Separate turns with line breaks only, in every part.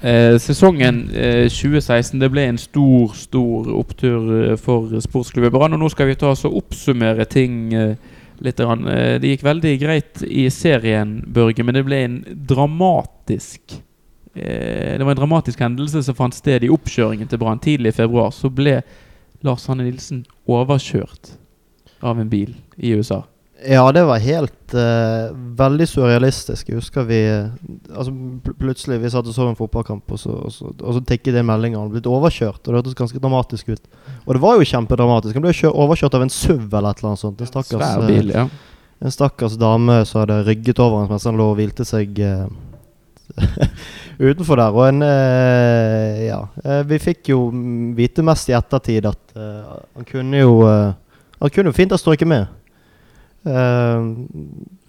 Eh, sesongen eh, 2016 Det ble en stor, stor opptur eh, for sportsklubben Brann. Og nå skal vi ta oss og oppsummere ting eh, litt. Eh, det gikk veldig greit i serien, Børge, men det ble en dramatisk eh, Det var en dramatisk hendelse som fant sted i oppkjøringen til Brann tidlig i februar. Så ble Lars Hanne Nilsen overkjørt av en bil i USA.
Ja, det var helt uh, veldig surrealistisk. Jeg husker vi eh, Altså pl Plutselig vi satt og så en fotballkamp, og så, og så, og så tikket det melding. Han blitt overkjørt, og det hørtes ganske dramatisk ut. Og det var jo kjempedramatisk. Han ble kjø overkjørt av en SUV eller et eller annet sånt. En stakkars, eh,
bil, ja.
en stakkars dame som hadde rygget over hans mens han lå og hvilte seg uh, utenfor der. Og en uh, Ja. eh, vi fikk jo vite mest i ettertid at eh, han kunne jo eh, Han kunne jo fint ha strøket med. Eh,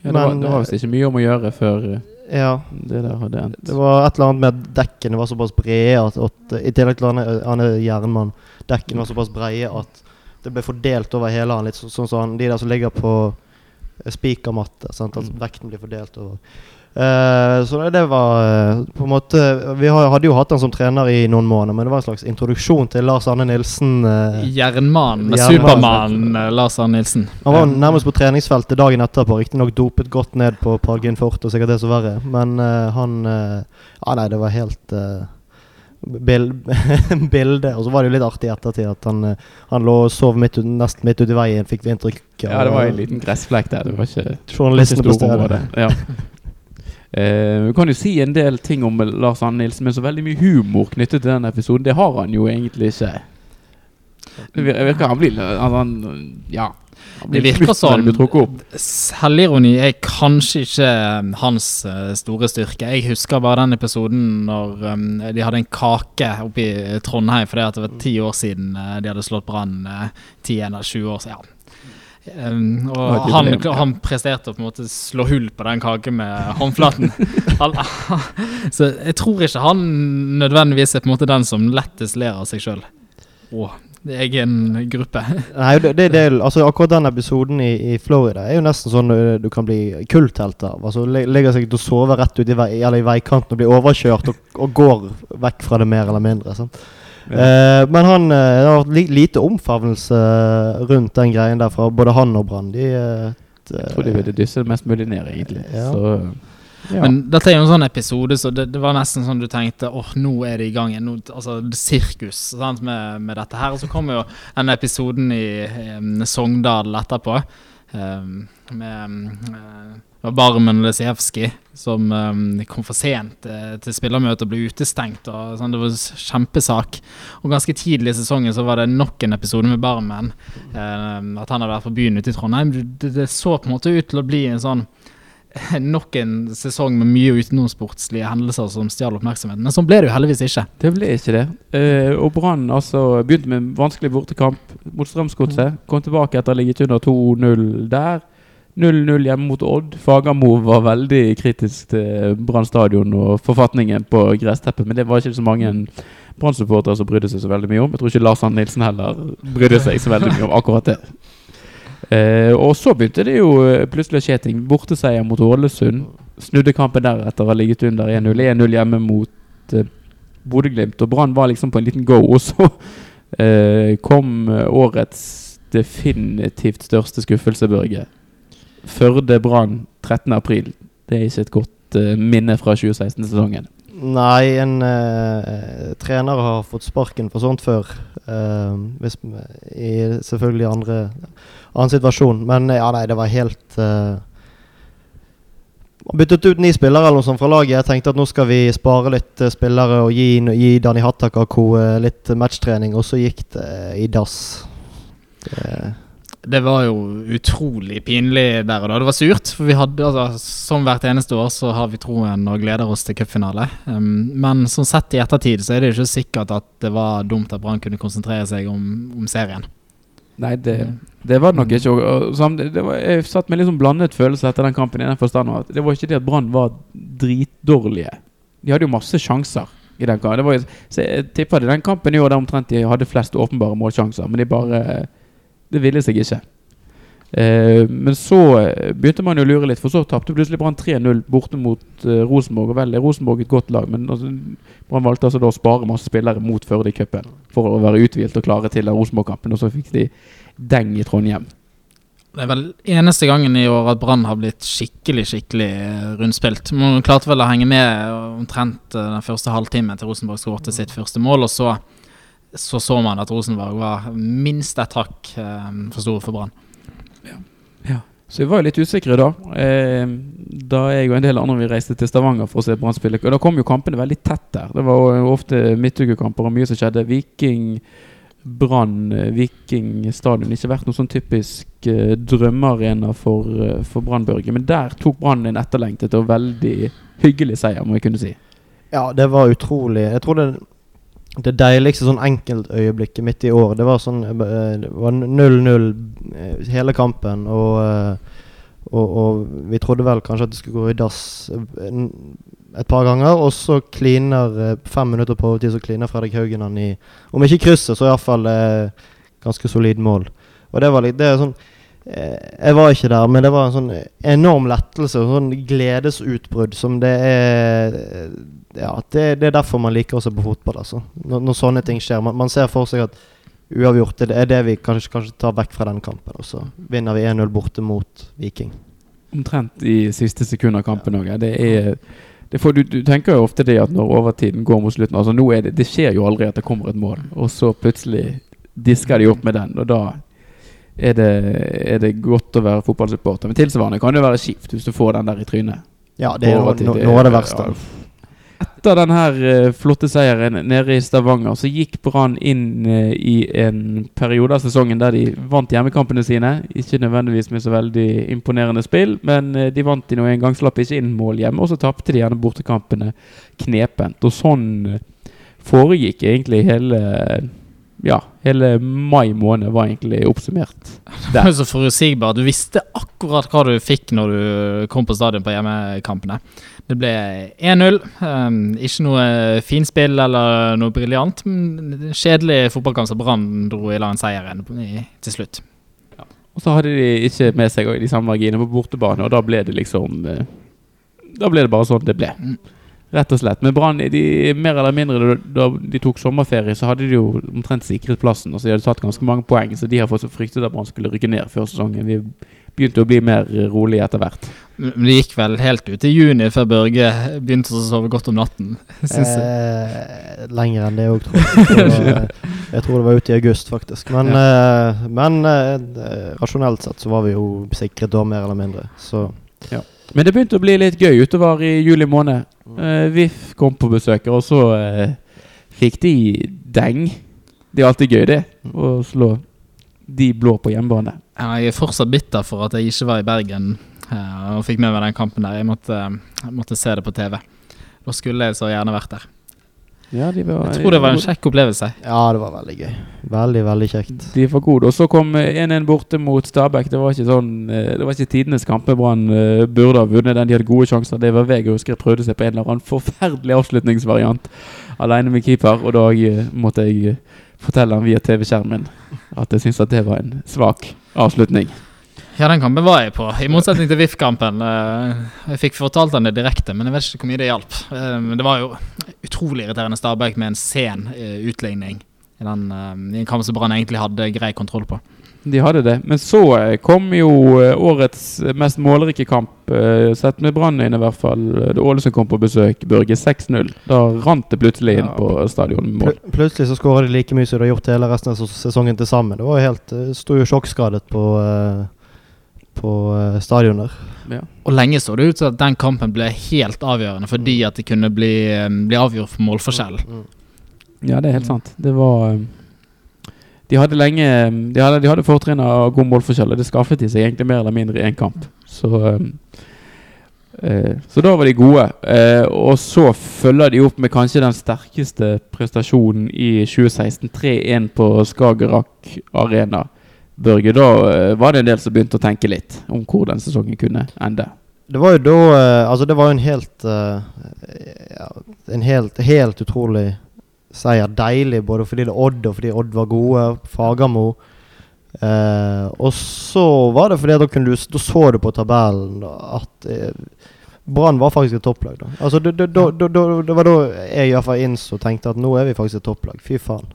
ja det var, det var visst ikke mye om å gjøre før eh,
ja.
det der hadde endt.
Det var et eller annet med at dekkene var såpass brede at, at I tillegg til han er- er jernmann. Dekkene var såpass brede at det ble fordelt over hele han. Litt så- sånn som han, de der som ligger på eh, spikermatte. Altså,
Mm.
vekten blir fordelt over. Eh, så det, var eh, på en måte Vi hadde jo hatt han som trener i noen måneder, men det var en slags introduksjon til Lars Arne Nilsen. eh.
Jernmannen,
Supermannen
Supermann Lars Arne Nilsen.
han var nærmest på treningsfeltet dagen etterpå. Riktignok dopet godt ned på Pargin Fort og sikkert det som verre. Men han Ja, nei, det var helt uh, bilde. Og så var det jo litt artig i ettertid at han, han lå og sov midt ut, nesten midt ute i veien, fikk vi inntrykk
Ja, det var en liten gressflekk der. Det var ikke
Journalistene på stedet.
Ja. Eh, vi kan jo si en del ting om Lars Anne Nilsen, men så veldig mye humor knyttet til den episoden. Det har han jo egentlig ikke. Det virker han blir altså, han, Ja. Han
Det virker sånn. Selvironi er kanskje ikke eh, hans eh, store styrke. Jeg husker bare den episoden når um, de hadde en kake oppe i Trondheim fordi det var ti år siden eh, de hadde slått Brann. eh, 10 eller 20 år siden. Ja. Um, og han, han presterte å på en måte slå hull på den kaken med håndflaten. Han, så jeg tror ikke han nødvendigvis er på en måte den som lettest ler av seg sjøl. Og egen gruppe.
Nei, det, det, det, altså Akkurat den episoden i, i Florida er jo nesten sånn du, du kan bli kulthelt av. Altså seg til å sove rett ut i, vei, eller i veikanten og blir overkjørt og, og går vekk fra det mer eller mindre. Sant? Eh, men han eh, det har vært li, lite omfavnelse rundt den greien der fra både han og Brann. De, eh,
Jeg tror de ville dysse det mest mulig ned, egentlig.
Ja.
Så ja.
Men dette er jo en sånn episode, så det, det var nesten sånn du tenkte åh, nå er det i gang igjen. Nå, altså, sirkus sant, med, med dette her. Og så kommer jo den episoden i i Sogndal etterpå. Um, med eh, det var Barmen Lesijevskij som um, kom for sent uh, til spillermøtet og ble utestengt. Og, sånn, det var en kjempesak. Og ganske tidlig i sesongen så var det nok en episode med Barmen. Uh, at han hadde vært på byen ute i Trondheim. Det, det så på en måte ut til å bli en sånn nok en sesong med mye utenomsportslige hendelser som stjal oppmerksomheten. Men sånn ble det jo heldigvis ikke.
Det ble ikke det. Eh, og Brann altså, begynte med en vanskelig bortekamp mot Strømsgodset. Kom tilbake etter å ha ligget under 2-0 der. 0-0 hjemme mot Odd. Fagermo var veldig kritisk til Brann stadion og forfatningen på gressteppet, men det var ikke så mange Brann-supportere som brydde seg så veldig mye om. Jeg tror ikke Lars Arne Nilsen heller brydde seg så veldig mye om akkurat det. Eh, og så begynte det jo eh, plutselig å skje ting. Borteseier mot Ålesund. Snudde kampen deretter har ligget under 1-0. 1-0 hjemme mot eh, Bodø-Glimt. Og Brann var liksom på en liten go. Og så eh, kom årets definitivt største skuffelse, Børge. Førde-Brann 13.4. Det er ikke et godt uh, minne fra 2016-sesongen.
Nei, en uh, trener har fått sparken for sånt før. Uh, hvis, I selvfølgelig andre annen situasjon. Men ja, nei, det var helt Man byttet ut ni spillere eller noe sånt fra laget. Jeg tenkte at nå skal vi spare litt spillere og gi, gi Dani Hattaka co. eh, litt matchtrening, og så gikk det i dass. Det,
Det var jo utrolig pinlig der og da. Det var surt, for vi hadde altså, som hvert eneste år så har vi troen og gleder oss til cupfinale. Um, men sånn sett i ettertid så er det jo ikke sikkert at det var dumt at Brann kunne konsentrere seg om, om serien.
Nei, det, det var det nok ikke. Samtidig- det var, jeg satt med litt sånn blandet følelse etter den kampen. i den forstand at Det var ikke det at Brann var dritdårlige. De hadde jo masse sjanser i den kampen. Det var, så jeg tipper det den kampen i år der omtrent de hadde flest åpenbare målsjanser, men de bare Det ville seg ikke. Eh, men så eh, begynte man jo å lure litt, for så tapte plutselig Brann 3-0 borte mot eh, Rosenborg. Og vel er Rosenborg et godt lag, men altså, Brann valgte altså da å spare masse spillere mot Førde i cupen for å være uthvilt og klare til Rosenborg-kampen, og så fikk de deng i Trondheim.
Det er vel eneste gangen i år at Brann har blitt skikkelig skikkelig eh, rundspilt. Man klarte vel å henge med omtrent eh, den første halvtimen til Rosenborg skåret sitt første mål, og så, så så man at Rosenborg var minst et hakk eh, for store for Brann.
Så vi var jo litt usikre da. Eh, da jeg og en del andre vi reiste til Stavanger for å se Brann spille. Og da kom jo kampene veldig tett der. Det var jo ofte midtukekamper og mye som skjedde. Viking, Brann, eh, Viking stadion. Ikke vært noen sånn typisk eh, drømmearena for, eh, for Brann-Børge. Men der tok Brann en etterlengtet og veldig hyggelig seier, må jeg kunne si.
Ja, det var utrolig. Jeg tror det det deiligste sånn enkeltøyeblikket midt i år, det var sånn eh, Det var 0-0 eh, hele kampen, og, eh, og, og vi trodde vel kanskje at det skulle gå i dass et par ganger, og så kliner fem minutter på overtid, så kliner Fredrik Haugen han i Om ikke krysset, så iallfall eh, ganske solid mål. Og det var litt Det er sånn Jeg var ikke der, men det var en sånn enorm lettelse sånn gledesutbrudd som det er Ja, det, det er derfor man liker å se på fotball, altså. Når, når sånne ting skjer. Man, man ser for seg at uavgjort det er det vi kanskje, kanskje tar vekk fra den kampen, og så vinner vi 1-0 borte mot Viking.
Omtrent i siste sekund av kampen òg. Det er det får, du, du tenker jo ofte det at når overtiden går mot slutten Altså nå er det, det skjer jo aldri at det kommer et mål, og så plutselig disker de opp med den, og da er det, er det godt å være fotballsupporter. Men tilsvarende kan det være kjipt hvis du får den der i trynet.
Ja, det er noe, noe av det verste.
Etter den her eh, flotte seieren nede i Stavanger, så gikk Brann inn eh, i en periode av sesongen der de vant hjemmekampene sine. Ikke nødvendigvis med så veldig imponerende spill, men eh, de vant de nå en gang. Slapp ikke inn mål hjemme, og så tapte de gjerne bortekampene knepent. Og sånn foregikk egentlig hele Ja, hele mai måned var egentlig oppsummert
jo så forutsigbar. Du visste akkurat hva du fikk når du kom på stadion på hjemmekampene. Det ble 1-0. Um, ikke noe finspill eller noe briljant, men en kjedelig fotballkamp som Brann dro i land seieren til slutt.
Og så hadde de ikke med seg de samme marginene på bortebane, og da ble det liksom eh, Da ble det bare sånn det ble.
Mm.
Rett og slett. Men Brann, mer eller mindre da, da de tok sommerferie, så hadde de jo omtrent sikret plassen. Og så de hadde tatt ganske mange poeng, så de har fått så fryktet at Brann skulle rykke ned før sesongen. Vi begynte å bli mer eh, rolig etter hvert.
Men det gikk vel helt ut i juni før Børge begynte å sove godt om natten. Synes jeg.
Eh, lenger enn det òg, tror jeg. Jeg tror, var, jeg tror det var ute i august, faktisk. Men, eh, men eh, rasjonelt sett så var vi jo sikret da, mer eller mindre. Så
Men det begynte å bli litt gøy utover i juli måned. Uh, VIF kom på besøk, og så uh, fikk de deng. Det er alltid gøy, det. Å slå de blå på hjemmebane.
Jeg er fortsatt bitter for at jeg ikke var i Bergen uh, og fikk med meg den kampen der. Jeg måtte, jeg måtte se det på TV. Da skulle jeg så gjerne vært der.
Ja, de var,
Jeg tror det var en kjekk opplevelse.
ja, det var veldig gøy. Veldig, veldig kjekt.
De var gode. Og så kom eh, 1-1 borte mot Stabæk. Det var ikke sånn eh, Det var ikke tidenes kamp. Brann eh, burde ha vunnet den. De hadde gode sjanser. Det var VG husker jeg prøvde seg på en eller annen forferdelig avslutningsvariant alene med keeper, og da eh, måtte jeg eh, fortelle han via TV-skjermen at jeg syntes at det var en svak avslutning.
Ja, den kampen var jeg på, i motsetning til VIF-kampen. Eh, Jeg fikk fortalt han det direkte, men jeg vet ikke hvor mye det hjalp. Eh, Men det var jo utrolig irriterende Stabæk med en sen eh, utligning i, den, i en kamp som Brann egentlig hadde grei kontroll på.
De hadde det. Men så kom jo årets mest målrike kamp, sett med Brannøyne i hvert fall. Det Da Ålesund kom på besøk, Børge 6-0. Da rant det plutselig inn
Ja.
på stadion.
Pl plutselig så skåra de like mye som de har gjort hele resten av sesongen til sammen. Det var jo helt uh, Sto jo sjokkskadet på, eh, på eh, stadion der.
Ja.
Og lenge så det ut til at den kampen ble helt avgjørende, fordi at det kunne bli, eh, bli avgjort for målforskjell.
Mm.
Ja, det er helt sant. Det var um, De hadde lenge De hadde, de hadde fortrinn av god målforskjell, og det skaffet de seg egentlig mer eller mindre i én kamp. Så um, eh, Så da var de gode. Eh, og så følger de opp med kanskje den sterkeste prestasjonen i 2016. 3-1 på Skagerrak Arena. Børge, da eh, var det en del som begynte å tenke litt om hvor den sesongen kunne ende.
Det var jo da eh, Altså, det var jo en helt eh, En helt, helt utrolig seier. Deilig både fordi det er Odd, og fordi Odd var gode. Fagermo. Eh, og så var det fordi da, kunne du, da så du på tabellen at Brann var faktisk et topplag. da Altså Det, det, da- da- da- det var da jeg i hvert fall innså og tenkte at nå er vi faktisk et topplag. Fy faen.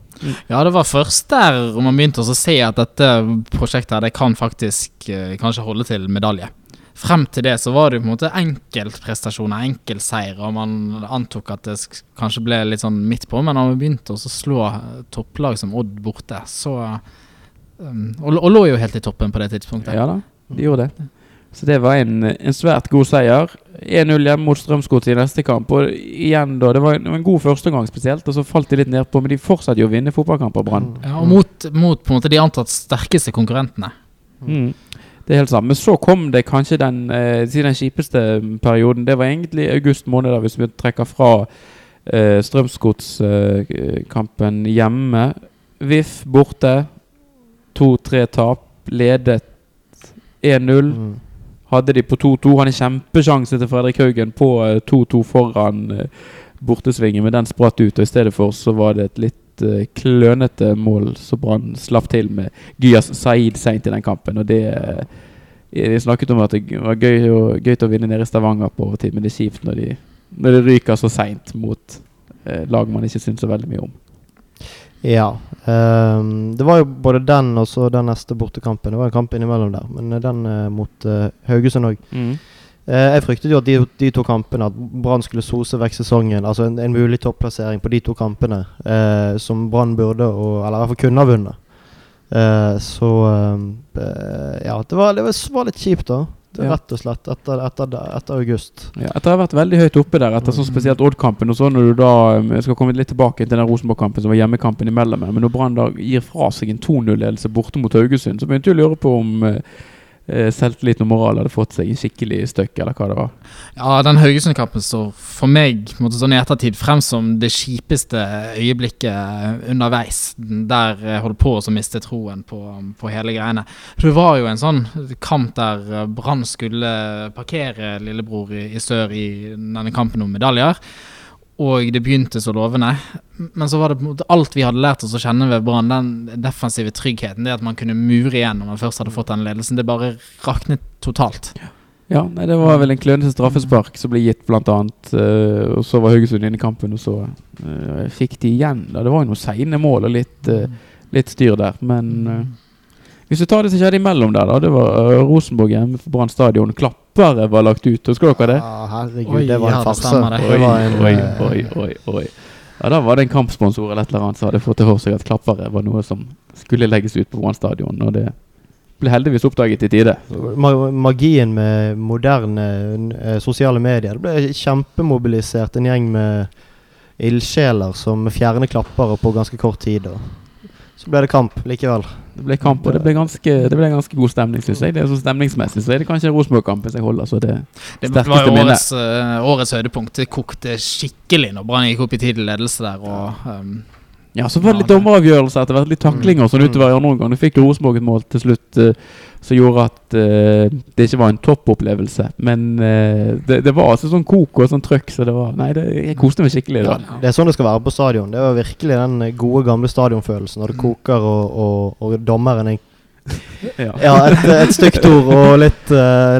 Ja, det var først der man begynte å se at dette prosjektet her, det kan faktisk eh, kanskje holde til medalje. Frem til det så var det på en måte enkeltprestasjoner, enkeltseier, og man antok at det kanskje ble litt sånn midt på, men når vi begynte å slå eh, topplag som Odd borte, så um, og, og lå jo helt i toppen på det tidspunktet.
Ja da, de gjorde det. Så det var en, en svært god seier. 1-0 hjemme mot Strømsgodset i neste kamp. Og igjen da, Det var en, en god førsteomgang spesielt, og så falt de litt nedpå. Men de fortsatte jo å vinne fotballkamper, Brann.
Ja, og mot, mot på en måte de antatt sterkeste konkurrentene.
Mm. Det er helt sant. Men så kom det kanskje den, eh, den kjipeste perioden. Det var egentlig august måned, da, hvis vi trekker fra eh, Strømsgodskampen hjemme. VIF borte. To-tre tap. Ledet 1-0.
Mm.
Hadde de på 2-2. Han er kjempesjanse til Fredrik Haugen på eh, 2-2 foran eh, bortesvingen, men den spratt ut. Og i stedet for så var det et litt eh, klønete mål som Brann slapp til med Gyas Saeed seint i den kampen. Og det eh, Vi snakket om at det var gøy, og, gøy til å vinne nede i Stavanger på overtid, men det er kjipt når, de, når det ryker så seint mot eh, lag man ikke syns så veldig mye om.
Ja. Um, det var jo både den og så den neste bortekampen. Det var en kamp innimellom der, men eh, den uh, mot uh, Haugesund òg. Eh, jeg fryktet jo at de, de to kampene At Brann skulle sose vekk sesongen. Altså en, en mulig topplassering på de to kampene eh, som Brann burde, og, eller i hvert fall kunne ha vunnet. Eh, så eh, Ja, det var, det var, var litt kjipt, da.
Ja.
Rett og slett etter, etter, etter august.
Ja, etter å ha vært veldig høyt oppe der, etter sånn spesielt Odd-kampen og så når du da um, Jeg skal komme litt tilbake til den Rosenborg-kampen som var hjemmekampen imellom, men når Brann gir fra seg en 2-0-ledelse borte mot Haugesund, så begynte jeg å lure på om eh, eh, selvtillit og moral hadde fått seg en skikkelig støkk, eller hva det var.
Ja, den Haugesund-kampen står for meg måtte sånn i ettertid frem som det kjipeste øyeblikket underveis. Der jeg holdt på å miste troen på, på hele greiene. Det var jo en sånn kamp der Brann skulle parkere lillebror i, i sør i denne kampen om medaljer. Og det begynte så lovende. Men så var det på en måte alt vi hadde lært oss å kjenne ved Brann, den defensive tryggheten, det at man kunne mure igjen når man først hadde fått den ledelsen, det bare raknet totalt.
Ja, nei, det var vel en klønete straffespark som ble gitt, blant annet. eh, og så var Haugesund inne i kampen, og så uh, fikk de igjen. da. Det var jo noen seine mål og litt, uh, litt styr der, men eh, Hvis du tar det som skjedde imellom der, da. Det var Rosenborg hjemme på Brann stadion. Klappere var lagt ut. Husker dere det?
Ja, herregud,
Oi,
det var en
det
farse.
stemmer det.
Det var en,
oi,
eh,
oi, oi, oi. Ja, Da var det en kampsponsor eller et eller annet som hadde fått til for seg at klappere var noe som skulle legges ut på Brann stadion. Og det ble heldigvis oppdaget i tide.
Magien med moderne eh, sosiale medier. Det ble kjempemobilisert en gjeng med ildsjeler som fjerner klappere på ganske kort tid. Og så ble det kamp likevel.
Det ble kamp, og det ble ganske, det ble ganske god stemning, syns jeg. Det er så Stemningsmessig så er det kanskje Rosenborg-kampen som jeg holder. Så det
Det var jo årets, eh, årets høydepunkt. Det kokte skikkelig når Brann gikk opp i tidlig ledelse der. Og, um,
Ja, så var det litt
Ja,
dommeravgjørelser etter hvert. Litt taklinger og sånn
Mm.
utover i andre omgang. Du fikk Rosenborg et mål til slutt uh, som gjorde at uh, det ikke var en toppopplevelse. Men uh, det, det var altså sånn kok og sånn trøkk, så det var Nei, det, jeg koste meg skikkelig da.
Det er sånn det skal være på stadion. Det var virkelig den gode, gamle stadionfølelsen når det koker og, og, og dommeren er
Ja.
Ja, et, et stygt ord og litt, uh,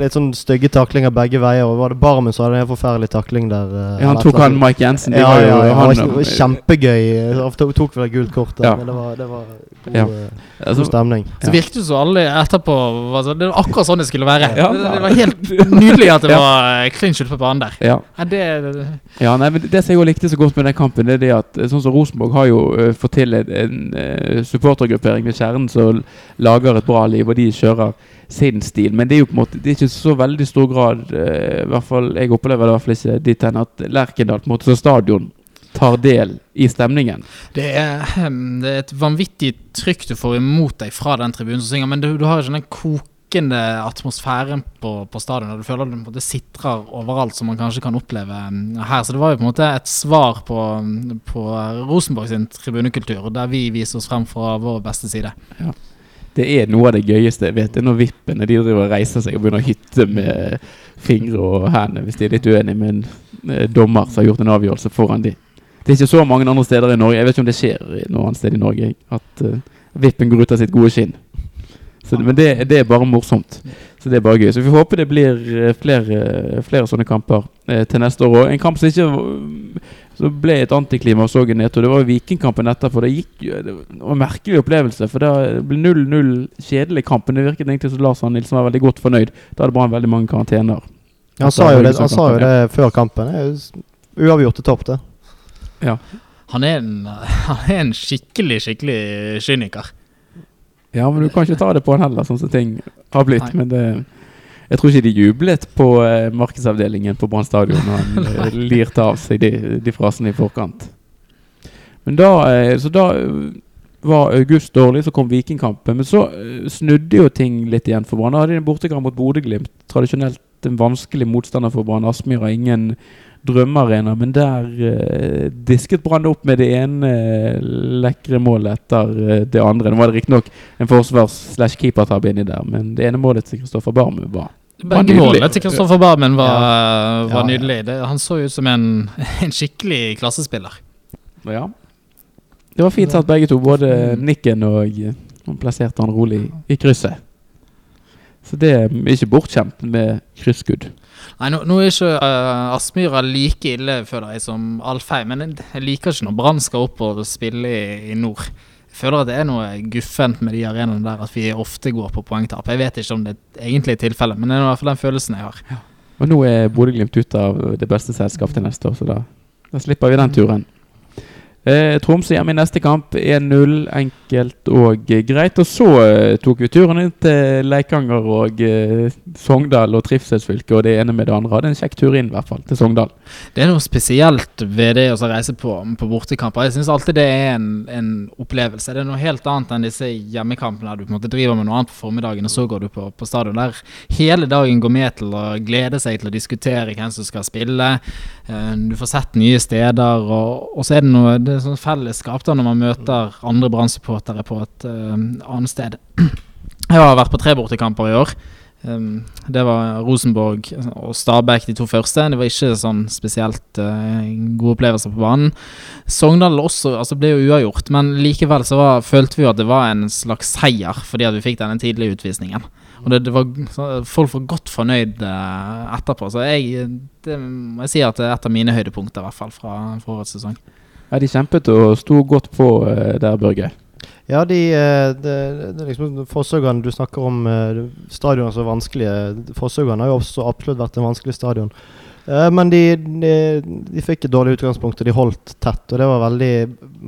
litt sånn stygge taklinger begge veier. Og var det Barmen som hadde en forferdelig takling der? Uh,
Ja, han tok han. Mike Jensen. de
Ja,
var jo-
ja, ja,
han-
det var kjempegøy. Han tok, tok vel et gult kort der,
Ja.
men det var, det var god,
Ja. altså,
god stemning.
så virket det som alle etterpå var så, Det var akkurat sånn det skulle være.
Ja,
det, det var helt nydelig at det
Ja.
var clinch ute på banen der.
ja.
Ja, det,
Ja, nei, men Det som jeg også likte så godt med den kampen, det er det at sånn som Rosenborg har jo fått til en, en supportergruppering ved Kjernen som lager et bra liv, og de kjører sin stil. Men det er jo på en måte Det er ikke så veldig stor grad uh, I hvert fall Jeg opplever det i hvert fall ikke dit hen at Lerkendal på en måte som stadion tar del i stemningen.
det, er, det er et vanvittig trykk du får imot deg fra den tribunen som synger, men du, du har ikke den kokende atmosfæren på, på stadion. Du føler det på en måte sitrer overalt, som man kanskje kan oppleve ehm, her. Så det var jo på en måte et svar på, på Rosenborg sin tribunekultur, der vi viser oss frem fra vår beste side. Ja.
Det er noe av det gøyeste jeg vet. Det er når vippene de driver og reiser seg og begynner å hytte med fingre og hender hvis de er litt uenige med en eh, dommer som har gjort en avgjørelse foran de. Det er ikke så mange andre steder i Norge. Jeg vet ikke om det skjer noe annet sted i Norge. At uh, vippen går ut av sitt gode skinn. Så, men det, det er bare morsomt. Så det er bare gøy. Så vi får håpe det blir eh, flere, flere sånne kamper eh, til neste år. òg. en kamp som ikke så ble et antiklimaks òg nedtur. Det var Vikingkampen etterpå. Det gikk jo Det var en merkelig opplevelse. For det ble 0-0 kjedelig kamp. Men det virket egentlig som Lars Arne Nilsen var veldig godt fornøyd. Da hadde Brann veldig mange karantener.
Han sa jo det, han sa jo det før kampen. Er Uavgjort til topp, det.
Han er en, han er en skikkelig, skikkelig kyniker.
Ja, men du kan ikke ta det på han heller, sånn som ting har blitt.
Nei.
Men det jeg tror ikke de jublet på eh, markedsavdelingen på Brann stadion når han eh, lirte av seg de, de frasene i forkant. Men da, eh, så da var August dårlig, så kom Vikingkampen. Men så eh, snudde jo ting litt igjen for Brann. Hadde de en bortekamp mot Bodø-Glimt. Tradisjonelt en vanskelig motstander for Brann. Aspmyr har ingen drømmearena, men der eh, disket Brann opp med det ene eh, lekre målet etter eh, det andre. Nå var det riktignok en forsvars-slash-keepertabbe inni der, men det ene målet til Kristoffer Barmu var Var
Begge målene til Kristoffer Barmen var, var
Ja, ja.
nydelig. Det, han så ut som en, en skikkelig klassespiller.
Ja. Det var fint satt begge to, både nikken og eh, Han plasserte han rolig i krysset. Så det er ikke bortkjent med krysskudd.
Nei, nå, nå er ikke uh, Aspmyra like ille, føler jeg, som Alfheim. Men jeg, liker ikke når Brann skal opp og spille i, i nord. Jeg føler at det er noe guffent med de arenaene der, at vi ofte går på poengtap. Jeg vet ikke om det er egentlig er tilfellet, men det er i hvert fall den følelsen jeg har.
Og nå er Bodø-Glimt ute av det beste selskapet til neste år, så da, da slipper vi den turen. Eh, Tromsø hjemme i neste kamp. 1-0. Enkelt og eh, greit. Og så eh, tok vi turen inn til Leikanger og eh, Sogndal og trivselsfylket, og det ene med det andre. Hadde en kjekk tur inn, i hvert fall, til Sogndal.
Det er noe spesielt ved det å reise på, på bortekamper. Jeg syns alltid det er en, en opplevelse. Det er noe helt annet enn disse hjemmekampene der du på en måte driver med noe annet på formiddagen, og så går du på, på stadion. Der hele dagen går med til å glede seg til å diskutere hvem som skal spille. Du får sett nye steder, og, og så er det noe Det er sånn fellesskap da når man møter andre Brann-supportere på et eh, annet sted. Jeg har vært på tre bortekamper i år. Um, det var Rosenborg og Stabæk, de to første. Det var ikke sånn spesielt uh, gode opplevelser på banen. Sogndal også altså ble jo uavgjort, men likevel så var, følte vi jo at det var en slags seier fordi at vi fikk denne tidlige utvisningen. Og det, det var, så, folk var godt fornøyd uh, etterpå. Så jeg, det må jeg si at det er et av mine høydepunkter, i hvert fall, fra, fra sesong.
Ja, de kjempet og sto godt på uh, der, Børge.
Ja, de, de, de det er liksom Forsøkene du snakker om, stadionene stadioner som er vanskelige. Forsøkene har jo også absolutt vært en vanskelig stadion. Eh, Men de, de, de fikk et dårlig utgangspunkt, og de holdt tett. Og det var veldig,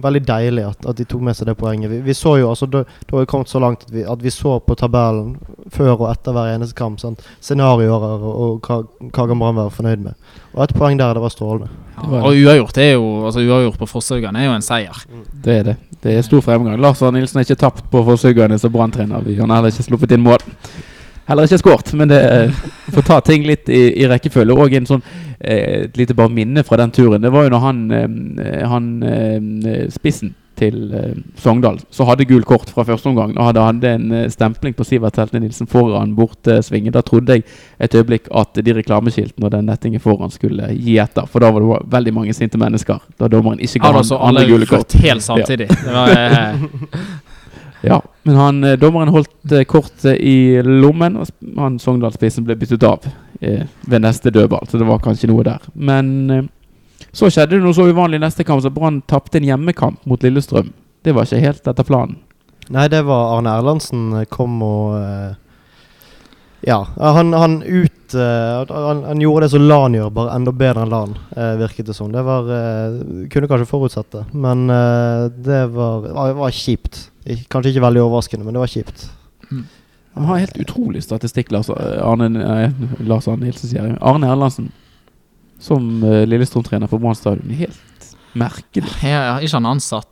veldig deilig at, at de tok med seg det poenget. Vi, vi så jo, altså Da har vi kommet så langt at vi, at vi så på tabellen før og etter hver eneste kamp. Sant? Scenarioer og, og hva, hva kan Brann være fornøyd med. Og et poeng der, det var strålende.
Ja.
Og uavgjort er jo Altså uavgjort på Fosshaugane er jo en seier.
Det er det. Det er stor fremgang. Lars Arne Nilsen har ikke tapt på Fosshaugane som Brann-trener. Han har heller ikke sluppet inn mål. Heller ikke skåret, men det eh, får ta ting litt i, i rekkefølge. Og en sånn eh, et lite bare minne fra den turen. Det var jo når han, eh, han eh, spissen til eh, Sogndal så hadde gul kort fra første omgang. Og hadde, hadde en stempling på Sivert Heltne Nilsen foran bortesvingen. Da trodde jeg et øyeblikk at de reklameskiltene og den nettingen foran skulle gi etter. For da var det veldig mange sinte mennesker. Da dommeren ikke ga
Hadde
han andre gule kort.
helt samtidig. Det var
Ja, men han, eh, dommeren holdt eh, kortet i lommen, og han Sogndal-spissen ble byttet av eh, ved neste dødball, så det var kanskje noe der. Men eh, så skjedde det noe så uvanlig neste kamp, så Brann tapte en hjemmekamp mot Lillestrøm. Det var ikke helt etter planen.
Nei, det var Arne Erlandsen eh, kom og eh, Ja, han, han ut Uh, han, han gjorde det som Lan gjør, bare enda bedre enn Lan, uh, virket det som. Det var uh, Kunne kanskje forutsett det, men det var, var, var kjipt. Kanskje ikke veldig overraskende, men det var kjipt.
Han har helt utrolig statistikk, Lars Arne, nei, Lars Arne Nilsen, sier jeg. Arne Erlandsen som Lillestrøm-trener for Brann stadion. Helt merkelig.
Ja, ja, ikke han ansatt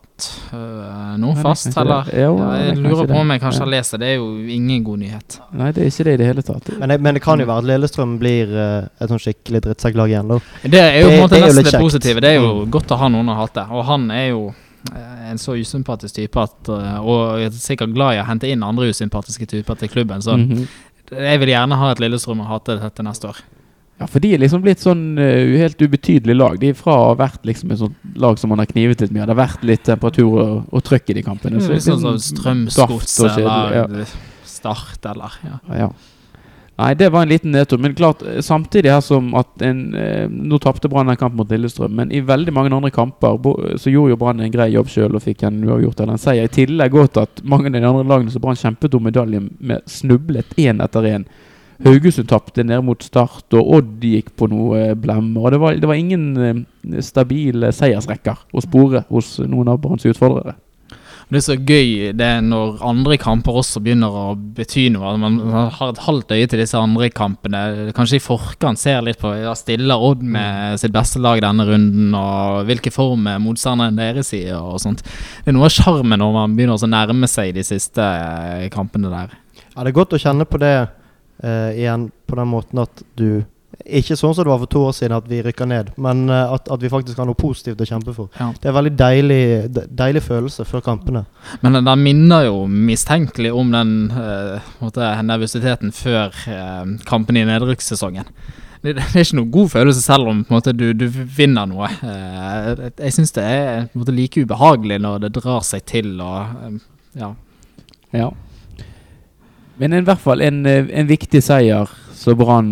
øh, nå
Nei,
fast,
heller
eller?
Jo,
Ja, jeg lurer på om jeg kanskje har lest det. Det er jo ingen god nyhet.
Nei, det er ikke det i det hele tatt.
Men men det kan jo være at Lillestrøm blir uh, et sånn skikkelig drittsekklag igjen, da.
Det er jo på en måte nesten det positive. Det er jo
Mm.
godt å ha noen å hate. Og han er jo eh, en så usympatisk type at Og jeg er sikkert glad i å hente inn andre usympatiske typer til klubben. Så
Mhm.
jeg vil gjerne ha et Lillestrøm å hate til neste år.
Ja, for de er liksom blitt sånn uh, helt ubetydelig lag. De er fra å ha vært liksom et sånt lag som man har knivet litt mye. Det har vært litt temperatur og, og trøkk i de kampene.
Det er
det
litt sånn som
daft
Strømsgodset
og ja.
eller Start eller ja.
Ja. Nei, det var en liten nedtur. Men klart, eh, samtidig her som at en eh, Nå tapte Brann en kamp mot Lillestrøm, men i veldig mange andre kamper bo, så gjorde jo Brann en grei jobb sjøl og fikk en uavgjort eller en seier. I tillegg godt at mange av de andre lagene som Brann kjempet om medalje med, snublet én etter én. Haugesund tapte ned mot Start, og Odd gikk på noe eh, blemmer. Og det var, det var ingen eh, stabile seiersrekker å spore hos noen av Branns utfordrere.
Det er så gøy det er når andre kamper også begynner å bety noe. Man har et halvt øye til disse andre kampene. Kanskje i forkant ser litt på ja, stiller Odd med sitt beste lag denne runden, og hvilken form er motstanderen deres i, og sånt. Det er noe av sjarmen når man begynner å nærme seg de siste eh, kampene der.
Ja, det er godt å kjenne på det eh, igjen, på den måten at du Ikke sånn som det var for to år siden, at vi rykka ned, men uh, at, at vi faktisk har noe positivt å kjempe for.
Ja.
Det er en veldig deilig, de, deilig følelse før kampene.
Men den, den minner jo mistenkelig om den måte, nervøsiteten før uh, kampen i nedrykkssesongen. Det, det er ikke noe god følelse selv om på en måte, du, du vinner noe. Eh, jeg syns det er på en måte, like ubehagelig når det drar seg til og ja.
Ja. Men i hvert fall en, eh, en viktig seier som Brann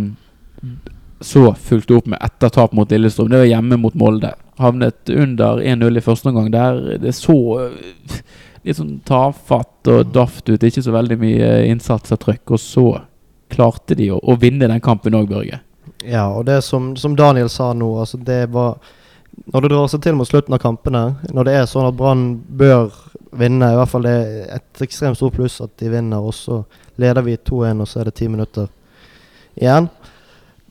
så fulgte opp med etter tap mot Lillestrøm. Det var hjemme mot Molde. Havnet under 1-0 i første omgang. Der det så eh, litt sånn tafatt og daft ut. Ikke så veldig mye innsats og trøkk. Og så klarte de å, å vinne den kampen òg, Børge.
Ja, og det som, som Daniel sa nå, altså det var Når det drar seg til mot slutten av kampene, når det er sånn at Brann bør vinne, i hvert fall det er et ekstremt stort pluss at de vinner, og så leder vi 2-1, og så er det ti minutter igjen.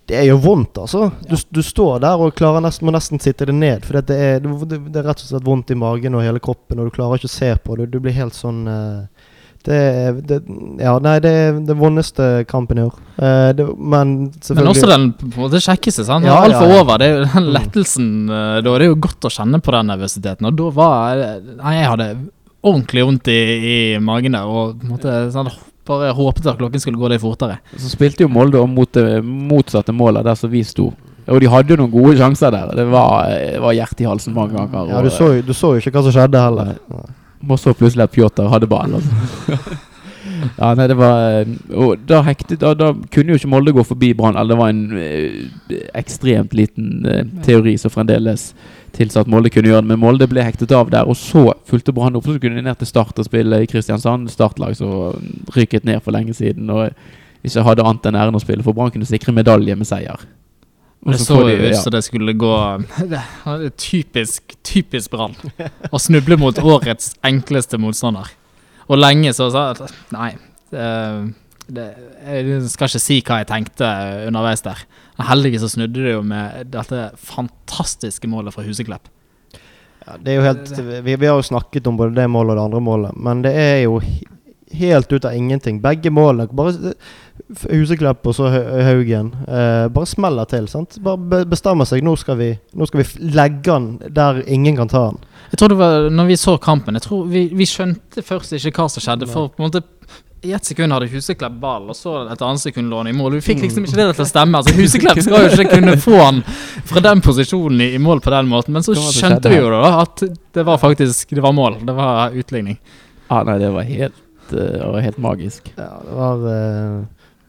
Det er jo vondt, altså. Du, du står der og nesten, må nesten sitte det ned. For det er, det, det er rett og slett vondt i magen og hele kroppen, og du klarer ikke å se på det. Du blir helt sånn eh, det, det, ja, nei, det er den vondeste kampen i år. Eh, det, men
Men også den på måte kjekkeste. sant?
Ja,
Altfor
ja, ja.
over. Det er jo den
Mm.
lettelsen eh, da. Det er jo godt å kjenne på den nervøsiteten. Og da var Nei, jeg hadde ordentlig vondt i, i magen der. Og på en måte sånn, bare håpet at klokken skulle gå litt fortere.
Så spilte jo Molde om mot det motsatte målet der som vi sto. Og de hadde jo noen gode sjanser der. Det var, det var hjerte i halsen mange ganger.
Ja, du så, jo- du så jo ikke hva som skjedde heller.
Og så plutselig at Pjotr hadde ballen. Altså. ja, nei, det var eh, Og da hektet Da, da kunne jo ikke Molde gå forbi Brann. Eller det var en eh, ekstremt liten eh, teori som fremdeles tilsa at Molde kunne gjøre det. Men Molde ble hektet av der, og så fulgte Brann opp. Så kunne de ned til Start og spille i Kristiansand. Startlag som rykket ned for lenge siden. Og ikke hadde annet enn æren å spille, for Brann kunne sikre medalje med seier.
Det
så
jo ut som det skulle gå Det typisk, typisk Brann. Å snuble mot årets enkleste motstander. Og lenge så sa jeg nei det, det, Jeg skal ikke si hva jeg tenkte underveis der. Heldigvis så snudde det jo med dette fantastiske målet fra Huseklepp.
Ja, det er jo helt vi, vi har jo snakket om både det målet og det andre målet, men det er jo helt ut av ingenting. Begge målene Bare Huseklepp og så Haugen. Eh, bare smeller til. sant? Bare bestemmer seg. Nå skal vi Nå skal vi legge den der ingen kan ta den.
Jeg tror det var når vi så kampen Jeg tror vi, vi skjønte først ikke hva som skjedde. For på en måte i ett sekund hadde Huseklepp ball, og så et annet sekund lå han i mål. Vi fikk liksom ikke det til å stemme. Altså Huseklepp skal jo ikke kunne få han fra den posisjonen i, mål på den måten. Men så skjønte vi jo da at det var faktisk Det var mål. Det var utligning.
Ja, nei, det var helt, eh, uh, helt magisk.
Ja, det var uh,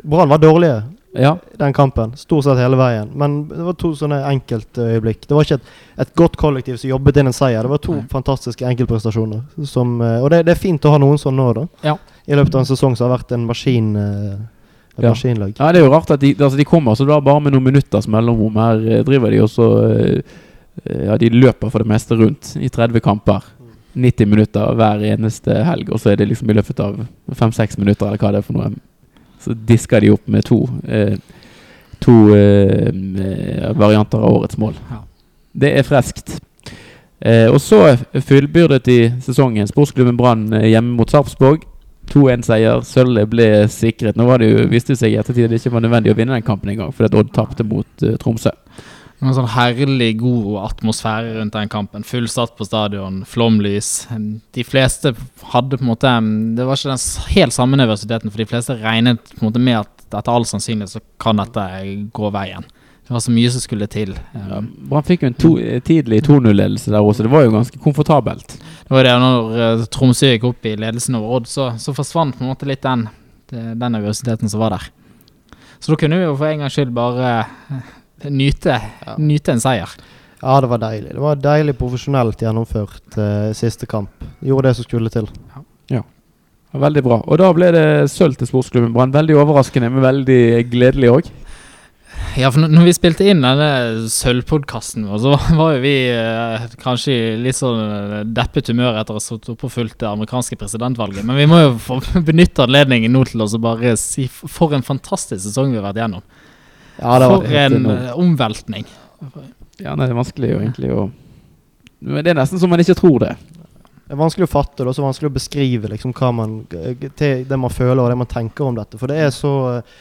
Brann var dårlige
Ja.
den kampen, stort sett hele veien. Men det var to sånne enkeltøyeblikk. Det var ikke et, et godt kollektiv som jobbet inn en seier. Det var to
Nei.
fantastiske enkeltprestasjoner. Som, eh, og det, det er fint å ha noen sånn nå, da.
Ja.
I løpet av en sesong som har vært en maskin et
Ja.
maskinlag.
Ja, det er jo rart at de, altså de kommer så da bare med noen minutters mellomrom. Her driver de og så Ja, de løper for det meste rundt i 30 kamper. 90 minutter hver eneste helg, og så er det liksom i løpet av 5-6 minutter, eller hva det er for noe, så disker de opp med to eh, To eh, varianter av årets mål. Det er freskt. Eh, og så fullbyrdet de sesongen. Sportsklubben Brann eh, hjemme mot Sarpsborg. 2-1-seier. Sølvet ble sikret. Nå var det jo, viste det seg i ettertid at det ikke var nødvendig å vinne den kampen engang, fordi Odd tapte mot eh, Tromsø.
En sånn herlig god atmosfære rundt den kampen. Fullsatt på stadion, flomlys. De fleste hadde på en måte Det var ikke den helt samme nervøsiteten, for de fleste regnet på en måte med at etter all sannsynlighet så kan dette gå veien. det var så mye som skulle til.
Ja,
Um,
Brann fikk jo en to, tidlig 2-0-ledelse der også. Det var jo ganske komfortabelt.
Det var det når eh, Tromsø gikk opp i ledelsen over Odd, så, så forsvant på en måte litt den, den nervøsiteten som var der. Så da kunne vi jo for en gangs skyld bare nyte,
Ja.
nyte en seier.
Ja, det var deilig. Det var deilig profesjonelt gjennomført eh, siste kamp. Gjorde det som skulle til. Ja.
Veldig bra. Og da ble det sølv til sportsklubben Brann. Veldig overraskende, men veldig gledelig òg.
Ja, for når- vi spilte inn denne sølvpodkasten vår, så var- jo vi eh, kanskje i litt sånn eh, deppet humør etter å ha stått oppe og fulgt det amerikanske presidentvalget. Men vi må jo få benytte anledningen nå til å bare si for en fantastisk sesong vi har vært gjennom.
Ja, det var
For en eh, omveltning.
Ja, nei, det er vanskelig jo egentlig å Men Det er nesten som man ikke tror det.
Det er vanskelig å fatte det, og så vanskelig å beskrive liksom, hva man, det man føler og det man tenker om dette. For det er så eh,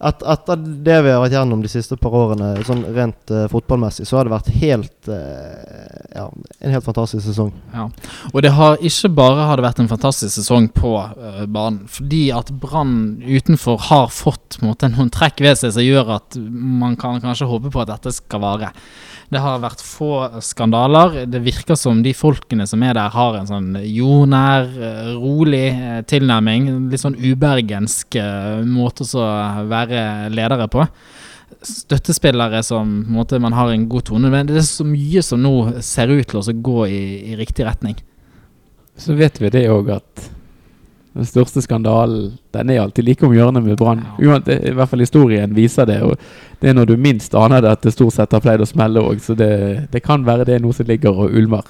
et, Etter det vi har vært gjennom de siste par årene, sånn rent uh, fotballmessig, så har det vært helt uh, Ja, en helt fantastisk sesong.
Ja. Og det har ikke bare har det vært en fantastisk sesong på uh, banen, fordi at Brann utenfor har fått måte, noen trekk ved seg som gjør at man kan kanskje håpe på at dette skal vare. Det har vært få skandaler. Det virker som de folkene som er der, har en sånn jordnær, rolig tilnærming. Litt sånn ubergensk måte å være ledere på. Støttespillere som måte, man har en god tone med. Det er så mye som nå ser ut til å gå i, i riktig retning.
Så vet vi det òg at den største skandalen Den er alltid like om hjørnet med Brann.
Ja.
I hvert fall historien viser det. Og det er når du minst aner det, at det stort sett har pleid å smelle òg. Så det, det kan være det er noe som ligger og ulmer.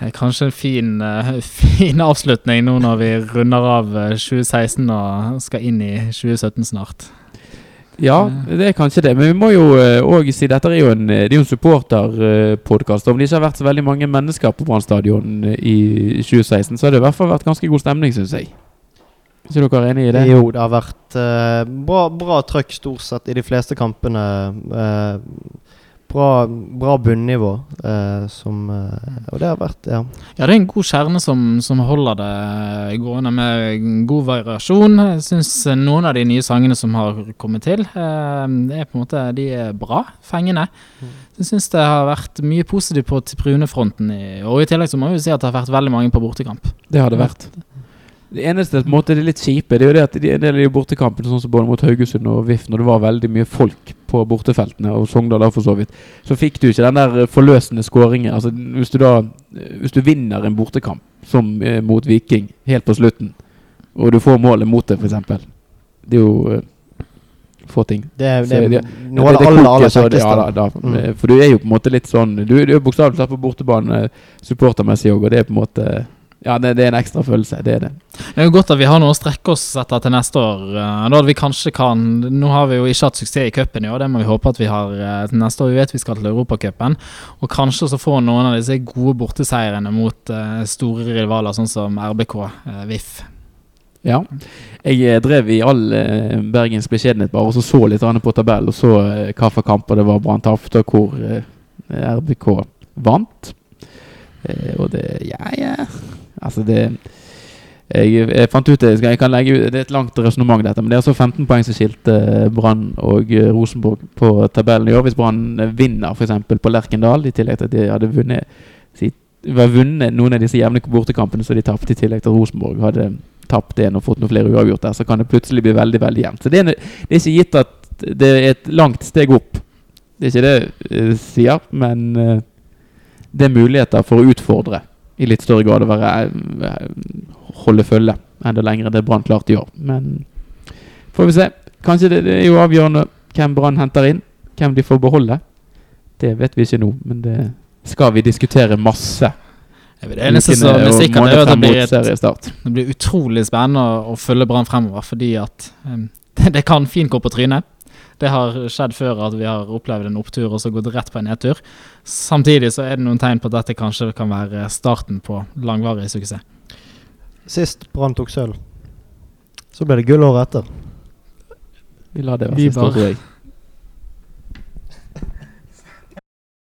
Er Kanskje en fin, eh, fin avslutning nå når vi runder av eh, 2016 og skal inn i 2017 snart.
Ja, det er kanskje det. Men vi må jo òg si dette er jo en, det er jo en supporterpodkast. Om det ikke har vært så veldig mange mennesker på Brann stadion eh, i 2016, så har det i hvert fall vært ganske god stemning, syns jeg. Er ikke dere enig i det?
Jo, det har vært uh, bra, bra trøkk stort sett i de fleste kampene. eh, bra, bra bunnivå. eh, som, eh, og det har vært Ja.
Ja, det er en god kjerne som, som holder det gående med god variasjon. Jeg syns noen av de nye sangene som har kommet til, eh, det er på en måte de er bra, fengende. Jeg syns det har vært mye positivt på tribunefronten. i- Og i tillegg så må vi si at det har vært veldig mange på bortekamp.
Det har det vært. Det eneste på en måte, det er litt kjipe, det er jo det at de- en del av de bortekampene, sånn som både mot Haugesund og VIF, når det var veldig mye folk på bortefeltene, og Sogndal for så vidt, så fikk du ikke den der forløsende skåringen. Altså, hvis du da Hvis du vinner en bortekamp, som eh, mot Viking, helt på slutten, og du får målet mot det, f.eks. Det er jo eh, få ting.
Det det
det-
noe av det aller, aller kjekkeste.
Ja,
Mm.
For du er jo på en måte litt sånn Du, du er bokstavelig talt på bortebane eh, supportermessig òg, og det er på en måte Ja, det, det er en ekstra følelse. Det er det.
Det er jo godt at vi har noe å strekke oss etter til neste år. eh, Da vi kanskje kan Nå har vi jo ikke hatt suksess i cupen i år, det må vi håpe at vi har eh, til neste år. Vi vet vi skal til Europacupen. Og kanskje så få noen av disse gode borteseierne mot eh, store rivaler, sånn som RBK, VIF.
Ja. Jeg drev i all eh, Bergens beskjedenhet bare og så så litt på tabell og så eh, hva for kamper det var Brann tapte, og hvor eh, RBK vant. Og det Ja, ja Altså, det jeg, jeg fant ut det, jeg, kan legge ut, det er et langt resonnement, dette. Men det er altså 15 poeng som skilte eh, Brann og eh, Rosenborg på tabellen i år. Hvis Brann eh, vinner f.eks. på Lerkendal, i tillegg til at de hadde vunnet si, var vunnet noen av disse jevne bortekampene som de tapte, i tillegg til Rosenborg hadde tapt en og fått noen flere uavgjort der, så kan det plutselig bli veldig veldig jevnt. Så det er, det er ikke gitt at det er et langt steg opp. Det er ikke det jeg sier, men det er muligheter for å utfordre i litt større grad å være, eh, holde følge enda lenger det Brann klarte i år. Men får vi se. Kanskje det, det er jo avgjørende hvem Brann henter inn. Hvem de får beholde. Det vet vi ikke nå, men det skal vi diskutere masse.
Det eneste som er sikkert, er at det blir, et, det blir utrolig spennende å, å følge Brann fremover, fordi at um, det, det kan fint gå på trynet. Det har skjedd før at vi har opplevd en opptur og så gått rett på en nedtur. Samtidig så er det noen tegn på at dette kanskje kan være starten på langvarig suksess.
Sist Brann tok sølv, så ble det gull året etter.
Vi lar det være siste tror jeg.